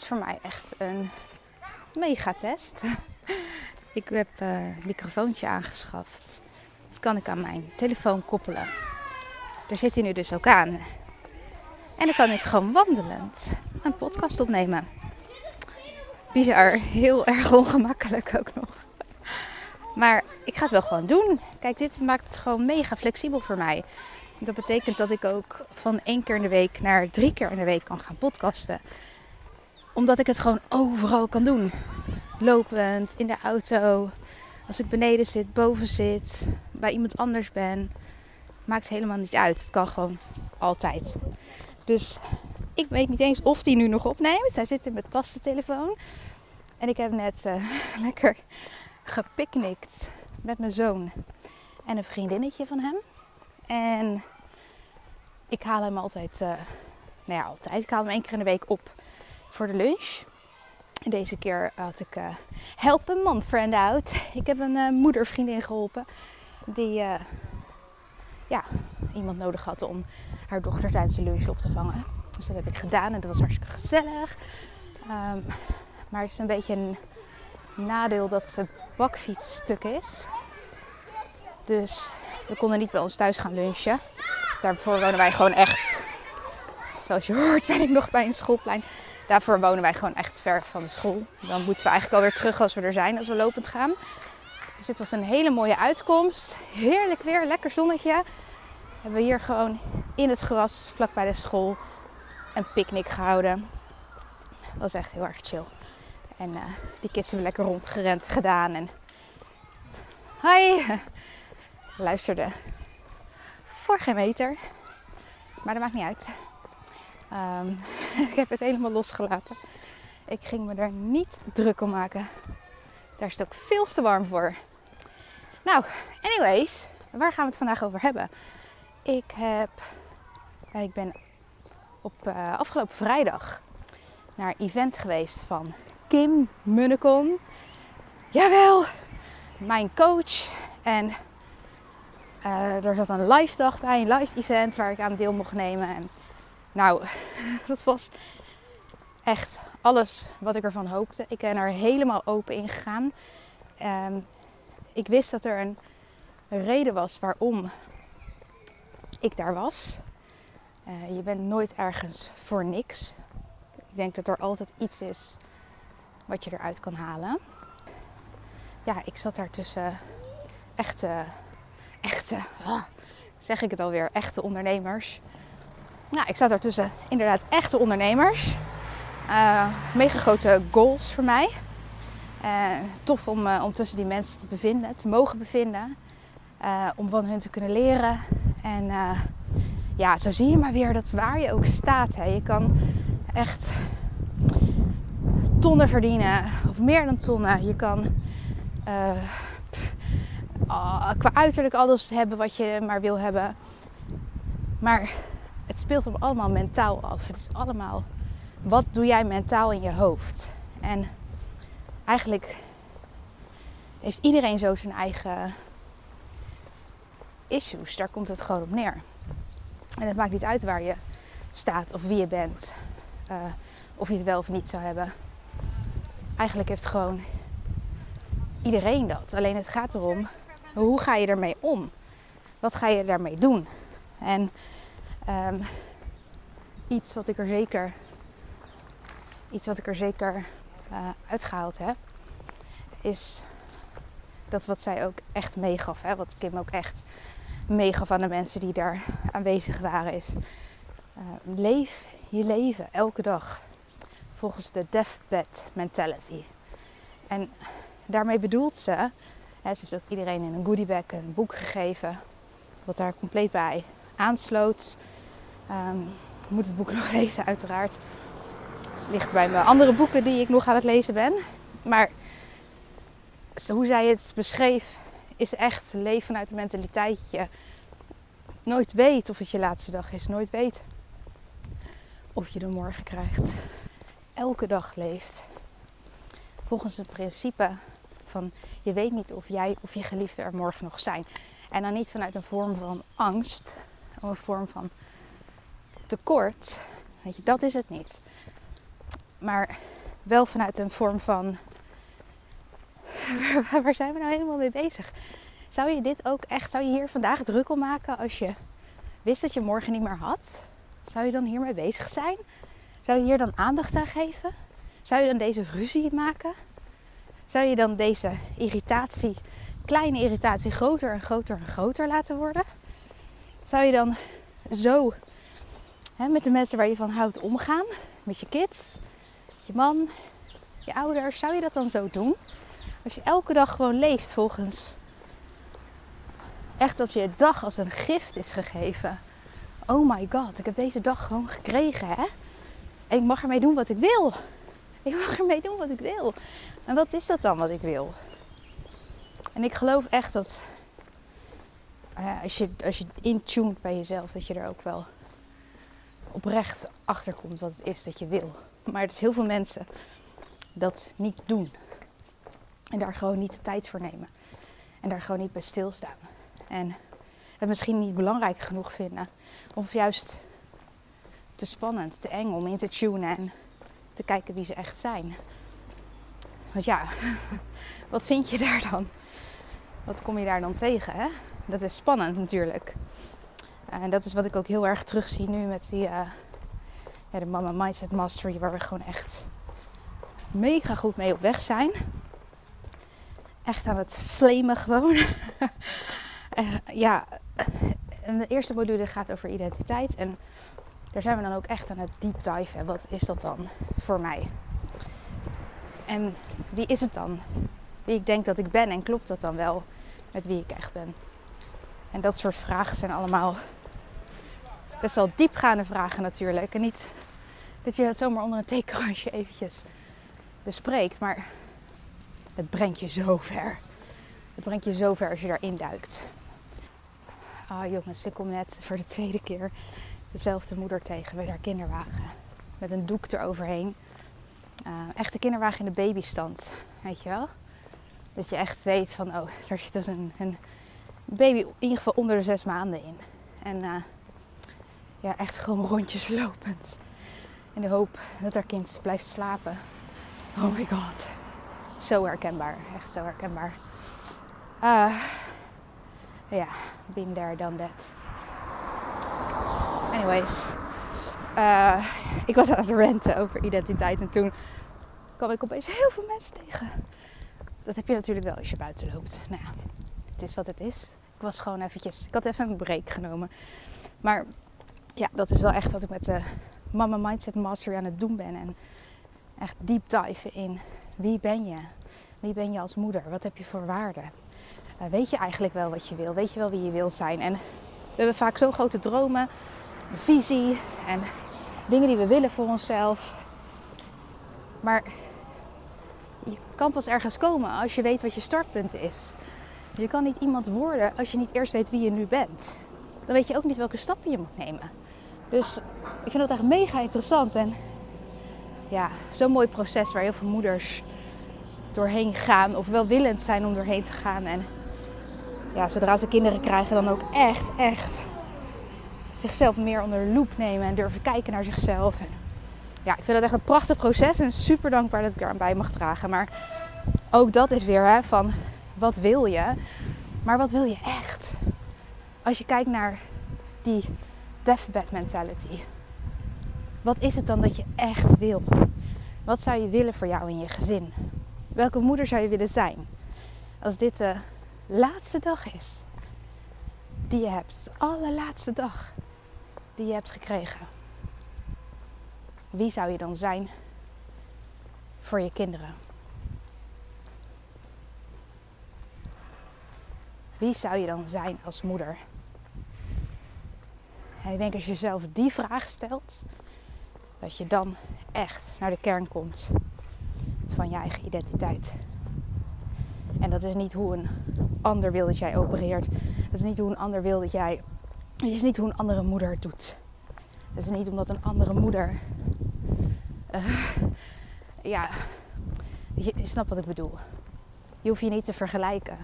Is voor mij echt een megatest. Ik heb eh, een microfoontje aangeschaft. Dat kan ik aan mijn telefoon koppelen. Daar zit hij nu dus ook aan. En dan kan ik gewoon wandelend een podcast opnemen. Bizar, heel erg ongemakkelijk ook nog. Maar ik ga het wel gewoon doen. Kijk, dit maakt het gewoon mega flexibel voor mij. Dat betekent dat ik ook van één keer in de week naar drie keer in de week kan gaan podcasten. Omdat ik het gewoon overal kan doen. Lopend, in de auto, als ik beneden zit, boven zit, bij iemand anders ben. Maakt helemaal niet uit. Het kan gewoon altijd. Dus ik weet niet eens of die nu nog opneemt. Hij zit in mijn tastentelefoon. En ik heb net uh, lekker gepicnict met mijn zoon en een vriendinnetje van hem. En ik haal hem altijd, uh, nou ja, altijd. Ik haal hem één keer in de week op voor de lunch. Deze keer had ik uh, help een man friend out. Ik heb een uh, moedervriendin geholpen die ja, iemand nodig had om haar dochter tijdens de lunch op te vangen. Dus dat heb ik gedaan en dat was hartstikke gezellig. Um, maar het is een beetje een nadeel dat ze bakfietsstuk is. Dus we konden niet bij ons thuis gaan lunchen. Daarvoor wonen wij gewoon echt, zoals je hoort, ben ik nog bij een schoolplein. Daarvoor wonen wij gewoon echt ver van de school. Dan moeten we eigenlijk alweer terug als we er zijn, als we lopend gaan. Dus dit was een hele mooie uitkomst. Heerlijk weer, lekker zonnetje. Hebben we hier gewoon in het gras, vlak bij de school, een picknick gehouden. Dat was echt heel erg chill. En uh, die kids hebben lekker rondgerend gedaan. En hi, luisterde voor geen meter. Maar dat maakt niet uit. Um, ik heb het helemaal losgelaten. Ik ging me er niet druk om maken. Daar is het ook veel te warm voor. Nou, anyways, waar gaan we het vandaag over hebben? Ik heb, ik ben op uh, afgelopen vrijdag naar event geweest van Kim Munnekon. Jawel, mijn coach. En uh, er zat een live dag bij, een live event waar ik aan deel mocht nemen. En nou, dat was echt alles wat ik ervan hoopte. Ik ben er helemaal open in gegaan. Um, ik wist dat er een reden was waarom ik daar was. Uh, je bent nooit ergens voor niks. Ik denk dat er altijd iets is wat je eruit kan halen. Ja, ik zat daar tussen echte, echte, zeg ik het alweer, echte ondernemers. Nou, ik zat daar tussen inderdaad echte ondernemers. Uh, mega grote goals voor mij. Tof om, uh, om tussen die mensen te bevinden, te mogen bevinden. om van hun te kunnen leren. En ja, zo zie je maar weer dat waar je ook staat. Hè. Je kan echt tonnen verdienen, of meer dan tonnen. Je kan uh, qua uiterlijk alles hebben wat je maar wil hebben. Maar het speelt hem allemaal mentaal af. Het is allemaal, wat doe jij mentaal in je hoofd? En eigenlijk heeft iedereen zo zijn eigen issues. Daar komt het gewoon op neer. En het maakt niet uit waar je staat of wie je bent. Uh, of je het wel of niet zou hebben. Eigenlijk heeft gewoon iedereen dat. Alleen het gaat erom, hoe ga je ermee om? Wat ga je daarmee doen? En um, iets wat ik er zeker, iets wat ik er zeker uh, uitgehaald heb, is dat wat zij ook echt meegaf. Hè? Wat Kim ook echt meegaf aan de mensen die daar aanwezig waren, is uh, leef je leven elke dag volgens de deathbed mentality. En daarmee bedoelt ze, hè, ze heeft ook iedereen in een goodiebag een boek gegeven, wat daar compleet bij aansloot. Um, ik moet het boek nog lezen, uiteraard. Het ligt bij mijn andere boeken die ik nog aan het lezen ben. Maar hoe zij het beschreef, is echt leven vanuit de mentaliteit je nooit weet of het je laatste dag is. Nooit weet of je de morgen krijgt. Elke dag leeft volgens het principe van je weet niet of jij of je geliefde er morgen nog zijn. En dan niet vanuit een vorm van angst of een vorm van tekort. Weet je, dat is het niet. Maar wel vanuit een vorm van waar zijn we nou helemaal mee bezig? Zou je dit ook echt, zou je hier vandaag druk om maken als je wist dat je morgen niet meer had? Zou je dan hiermee bezig zijn? Zou je hier dan aandacht aan geven? Zou je dan deze ruzie maken? Zou je dan deze irritatie, kleine irritatie, groter en groter en groter laten worden? Zou je dan zo hè, met de mensen waar je van houdt omgaan? Met je kids, je man, je ouders? Zou je dat dan zo doen? Als je elke dag gewoon leeft volgens echt dat je dag als een gift is gegeven. Oh my god, ik heb deze dag gewoon gekregen, hè? En ik mag ermee doen wat ik wil. Ik mag ermee doen wat ik wil. En wat is dat dan wat ik wil? En ik geloof echt dat uh, als, je, als je intuned bij jezelf, dat je er ook wel oprecht achter komt wat het is dat je wil. Maar dat heel veel mensen dat niet doen. En daar gewoon niet de tijd voor nemen. En daar gewoon niet bij stilstaan. En het misschien niet belangrijk genoeg vinden. Of juist te spannend, te eng om in te tunen en te kijken wie ze echt zijn. Want ja, wat vind je daar dan? Wat kom je daar dan tegen? Hè? Dat is spannend natuurlijk. En dat is wat ik ook heel erg terugzie nu met die, uh, ja, de Mama Mindset Mastery, waar we gewoon echt mega goed mee op weg zijn echt aan het flamen gewoon. uh, ja, en de eerste module gaat over identiteit. En daar zijn we dan ook echt aan het deep dive. Wat is dat dan voor mij? En wie is het dan? Wie ik denk dat ik ben en klopt dat dan wel met wie ik echt ben? En dat soort vragen zijn allemaal best wel diepgaande vragen natuurlijk. En niet dat je het zomaar onder een theekransje eventjes bespreekt. Maar het brengt je zo ver. Het brengt je zo ver als je daarin duikt. Ah jongens, ik kom net voor de tweede keer dezelfde moeder tegen met haar kinderwagen. Met een doek eroverheen. Uh, echt de kinderwagen in de babystand, weet je wel? Dat je echt weet van, oh, daar zit dus een, een baby in ieder geval onder de zes maanden in. En uh, ja, echt gewoon rondjes lopend. In de hoop dat haar kind blijft slapen. Oh my god. Zo herkenbaar, echt zo herkenbaar. Uh, ja, been there, done that. Anyways, uh, ik was aan het renten over identiteit en toen kwam ik opeens heel veel mensen tegen. Dat heb je natuurlijk wel als je buiten loopt. Nou ja, het is wat het is. Ik was gewoon eventjes, ik had even een break genomen. Maar ja, dat is wel echt wat ik met de Mama Mindset Mastery aan het doen ben. En echt deep dive in wie ben je? Wie ben je als moeder? Wat heb je voor waarden? Uh, weet je eigenlijk wel wat je wil? Weet je wel wie je wil zijn? En we hebben vaak zo'n grote dromen, visie en dingen die we willen voor onszelf. Maar je kan pas ergens komen als je weet wat je startpunt is. Je kan niet iemand worden als je niet eerst weet wie je nu bent. Dan weet je ook niet welke stappen je moet nemen. Dus ik vind dat echt mega interessant. En ja, zo'n mooi proces waar heel veel moeders doorheen gaan. Of welwillend zijn om doorheen te gaan. En ja, zodra ze kinderen krijgen, dan ook echt, echt zichzelf meer onder de loep nemen. En durven kijken naar zichzelf. En ja, ik vind dat echt een prachtig proces. En super dankbaar dat ik er aan bij mag dragen. Maar ook dat is weer hè, van wat wil je? Maar wat wil je echt? Als je kijkt naar die deathbed mentality. Wat is het dan dat je echt wil? Wat zou je willen voor jou en je gezin? Welke moeder zou je willen zijn? Als dit de laatste dag is die je hebt, de allerlaatste dag die je hebt gekregen. Wie zou je dan zijn voor je kinderen? Wie zou je dan zijn als moeder? En ik denk als je jezelf die vraag stelt, dat je dan echt naar de kern komt van je eigen identiteit. En dat is niet hoe een ander wil dat jij opereert. Dat is niet hoe een ander wil dat jij. Het is niet hoe een andere moeder het doet. Dat is niet omdat een andere moeder. Uh, ja, je, je snapt wat ik bedoel. Je hoeft je niet te vergelijken.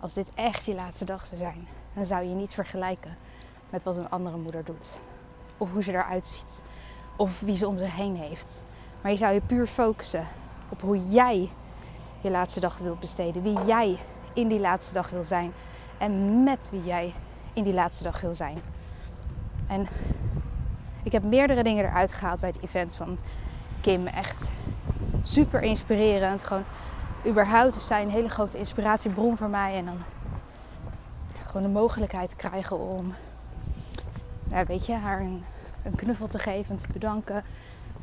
Als dit echt je laatste dag zou zijn, dan zou je niet vergelijken met wat een andere moeder doet. Of hoe ze eruit ziet. Of wie ze om zich heen heeft. Maar je zou je puur focussen op hoe jij je laatste dag wilt besteden. Wie jij in die laatste dag wil zijn. En met wie jij in die laatste dag wil zijn. En ik heb meerdere dingen eruit gehaald bij het event van Kim. Echt super inspirerend. Gewoon überhaupt is zij een hele grote inspiratiebron voor mij. En dan gewoon de mogelijkheid krijgen om, weet je, haar een, een knuffel te geven en te bedanken.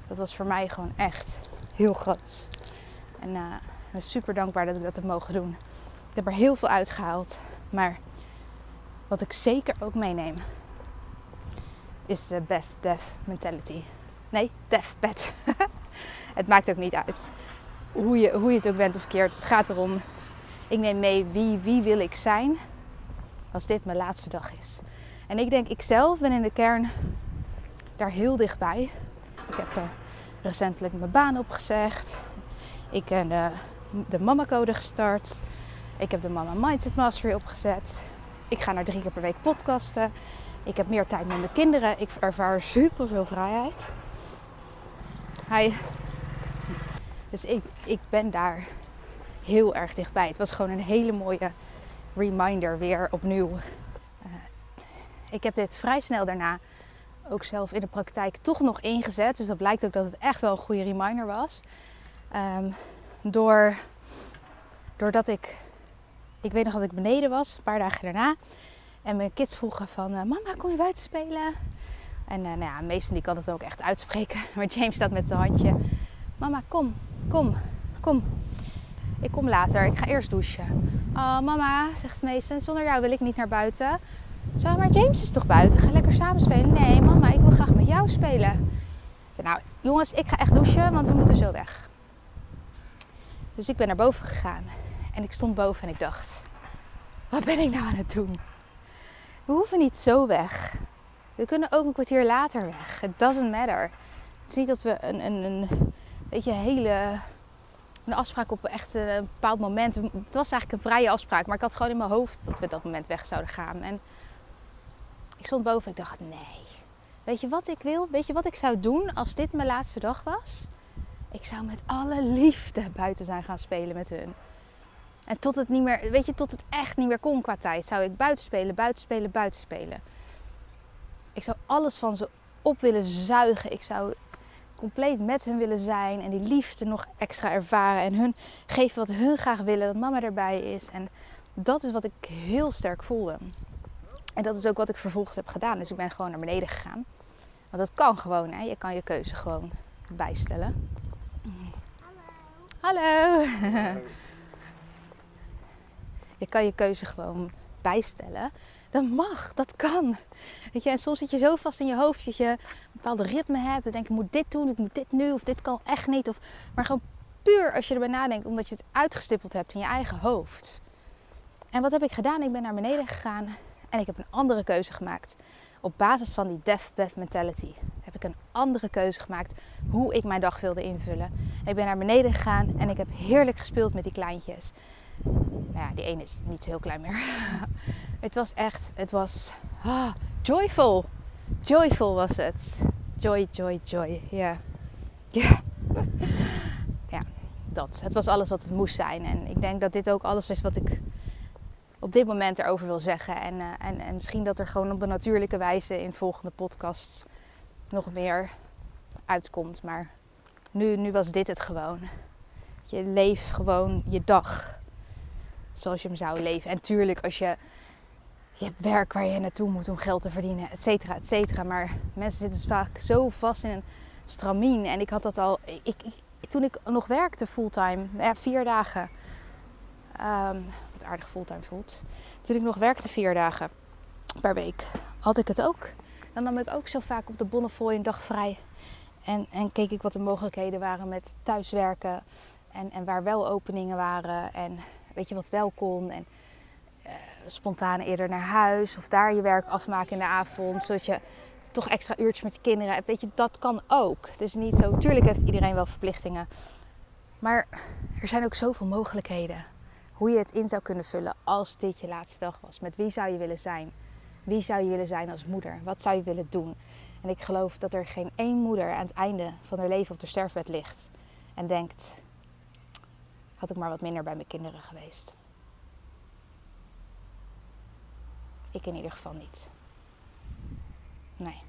Dat was voor mij gewoon echt heel groot. En uh, ik ben super dankbaar dat ik dat heb mogen doen. Ik heb er heel veel uitgehaald. Maar wat ik zeker ook meeneem, is de Beth Death mentality. Nee, Death Bed. het maakt ook niet uit hoe je, hoe je het ook bent of verkeerd. Het gaat erom, ik neem mee wie, wie wil ik zijn als dit mijn laatste dag is. En ik denk, ik zelf ben in de kern daar heel dichtbij. Ik heb uh, recentelijk mijn baan opgezegd. Ik heb de, Mama Code gestart. Ik heb de Mama Mindset Mastery opgezet. Ik ga naar drie keer per week podcasten. Ik heb meer tijd met mijn kinderen. Ik ervaar super veel vrijheid. Dus ik, ik ben daar heel erg dichtbij. Het was gewoon een hele mooie reminder weer opnieuw. Ik heb dit vrij snel daarna ook zelf in de praktijk toch nog ingezet. Dus dat blijkt ook dat het echt wel een goede reminder was. Um, door, doordat ik, ik weet nog dat ik beneden was, een paar dagen daarna. En mijn kids vroegen van, uh, mama kom je buiten spelen? En uh, nou ja, meesten die kan het ook echt uitspreken. Maar James staat met zijn handje. Mama kom, kom, kom. Ik kom later, ik ga eerst douchen. Oh mama, zegt Mason, zonder jou wil ik niet naar buiten. Zo, maar James is toch buiten? Ga lekker samen spelen. Nee, mama, ik wil graag met jou spelen. Zei, nou, jongens, ik ga echt douchen, want we moeten zo weg. Dus ik ben naar boven gegaan. En ik stond boven en ik dacht: wat ben ik nou aan het doen? We hoeven niet zo weg. We kunnen ook een kwartier later weg. It doesn't matter. Het is niet dat we een, een, een beetje hele een afspraak op echt een bepaald moment. Het was eigenlijk een vrije afspraak, maar ik had gewoon in mijn hoofd dat we dat moment weg zouden gaan. En ik stond boven en ik dacht: nee. Weet je wat ik wil? Weet je wat ik zou doen als dit mijn laatste dag was? Ik zou met alle liefde buiten zijn gaan spelen met hun. En tot het niet meer, weet je, tot het echt niet meer kon qua tijd, zou ik buiten spelen, buiten spelen, buiten spelen. Ik zou alles van ze op willen zuigen. Ik zou compleet met hun willen zijn en die liefde nog extra ervaren en hun geven wat hun graag willen, dat mama erbij is. En dat is wat ik heel sterk voelde. En dat is ook wat ik vervolgens heb gedaan. Dus ik ben gewoon naar beneden gegaan. Want dat kan gewoon, hè? je kan je keuze gewoon bijstellen. Hallo. je kan je keuze gewoon bijstellen. Dat mag, dat kan. Weet je, en soms zit je zo vast in je hoofd dat je een bepaalde ritme hebt. Dan denk ik moet dit doen, ik moet dit nu, of dit kan echt niet. Of, maar gewoon puur als je erbij nadenkt, omdat je het uitgestippeld hebt in je eigen hoofd. En wat heb ik gedaan? Ik ben naar beneden gegaan en ik heb een andere keuze gemaakt. Op basis van die deathbed mentality heb ik een andere keuze gemaakt hoe ik mijn dag wilde invullen. Ik ben naar beneden gegaan en ik heb heerlijk gespeeld met die kleintjes. Nou ja, die ene is niet zo heel klein meer. het was echt, het was ah, joyful. Joyful was het. Joy, joy, joy. Ja. Ja. ja, dat. Het was alles wat het moest zijn. En ik denk dat dit ook alles is wat ik op dit moment erover wil zeggen. En, uh, en, en misschien dat er gewoon op een natuurlijke wijze in volgende podcasts nog meer uitkomt. Maar nu, nu was dit het gewoon. Je leef gewoon je dag zoals je hem zou leven. En tuurlijk, als je, je hebt werk waar je naartoe moet om geld te verdienen, et cetera, et cetera. Maar mensen zitten vaak zo vast in een stramien. En ik had dat al, ik, toen ik nog werkte fulltime, ja, vier dagen. Um, aardig fulltime voelt. Toen ik nog werkte vier dagen per week, had ik het ook. Dan nam ik ook zo vaak op de Bonnefoy een dag vrij. En, en keek ik wat de mogelijkheden waren met thuiswerken. En, en waar wel openingen waren. En weet je wat wel kon. En uh, spontaan eerder naar huis. Of daar je werk afmaken in de avond. Zodat je toch extra uurtjes met je kinderen hebt. Weet je, dat kan ook. Dus niet zo. Tuurlijk heeft iedereen wel verplichtingen. Maar er zijn ook zoveel mogelijkheden. Hoe je het in zou kunnen vullen als dit je laatste dag was. Met wie zou je willen zijn? Wie zou je willen zijn als moeder? Wat zou je willen doen? En ik geloof dat er geen één moeder aan het einde van haar leven op de sterfbed ligt en denkt: had ik maar wat minder bij mijn kinderen geweest. Ik in ieder geval niet. Nee.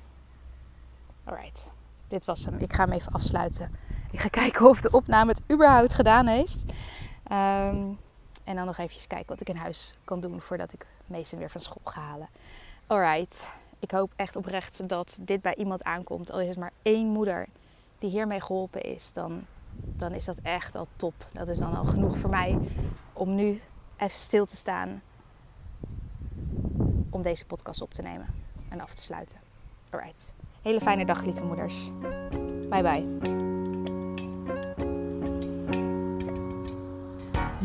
Alright. Dit was hem. Ik ga hem even afsluiten. Ik ga kijken of de opname het überhaupt gedaan heeft. Um, en dan nog even kijken wat ik in huis kan doen voordat ik Mason weer van school ga halen. Alright. Ik hoop echt oprecht dat dit bij iemand aankomt. Al is het maar één moeder die hiermee geholpen is, dan, dan is dat echt al top. Dat is dan al genoeg voor mij om nu even stil te staan. Om deze podcast op te nemen en af te sluiten. Alright. Hele fijne dag, lieve moeders. Bye bye.